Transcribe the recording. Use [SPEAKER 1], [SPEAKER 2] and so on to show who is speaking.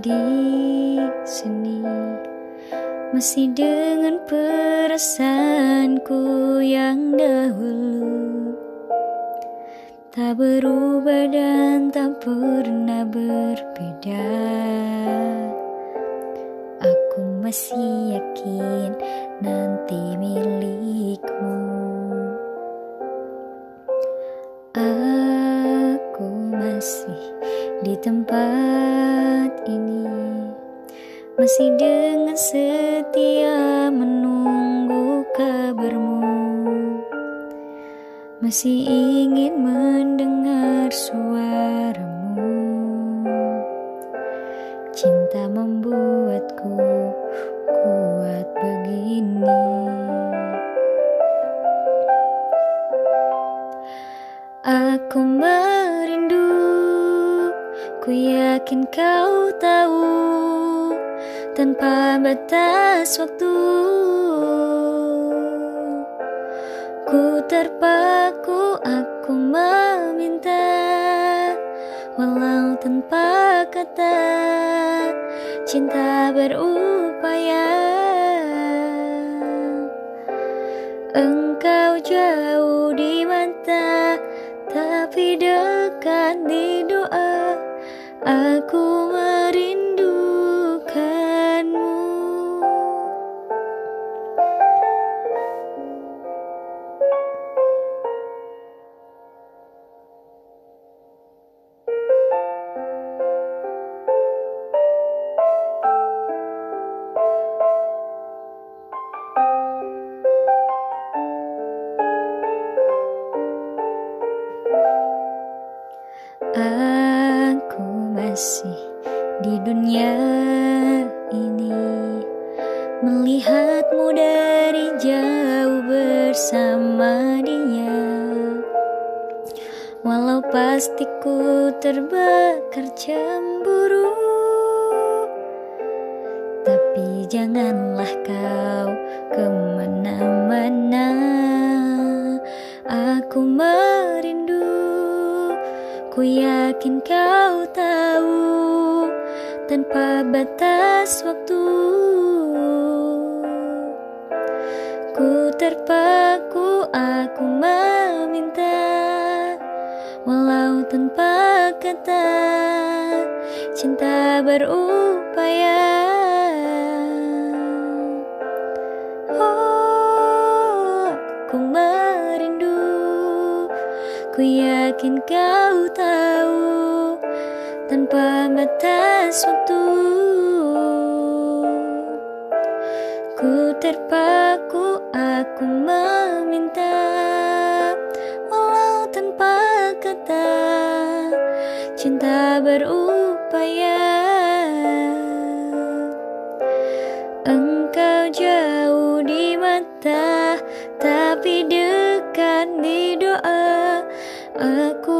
[SPEAKER 1] di sini. Masih dengan perasaanku yang dahulu. Tak berubah dan tak pernah berbeda. Aku masih yakin nanti milikmu. Aku masih di tempat ini. Masih dengan setia menunggu kabarmu. Masih ingin mendengar suaramu. Cinta membuatku kuat begini. Aku merindu Ku yakin kau tahu tanpa batas waktu. Ku terpaku aku meminta Walau tanpa kata. Cinta berupaya Engkau jauh di mata Tapi dekat di Aku masih di dunia ini. Melihatmu dari jauh bersama dia. Walau pasti ku terbakar cemburu. Tapi janganlah kau ke mana-mana Ku yakin kau tahu tanpa batas waktu. Ku terpaku aku meminta Walau tanpa kata. Cinta berupaya Ku yakin kau tahu tanpa batas waktu Ku terpaku aku meminta Walau tanpa kata. Cinta berupaya. Engkau jauh di mata Tapi aku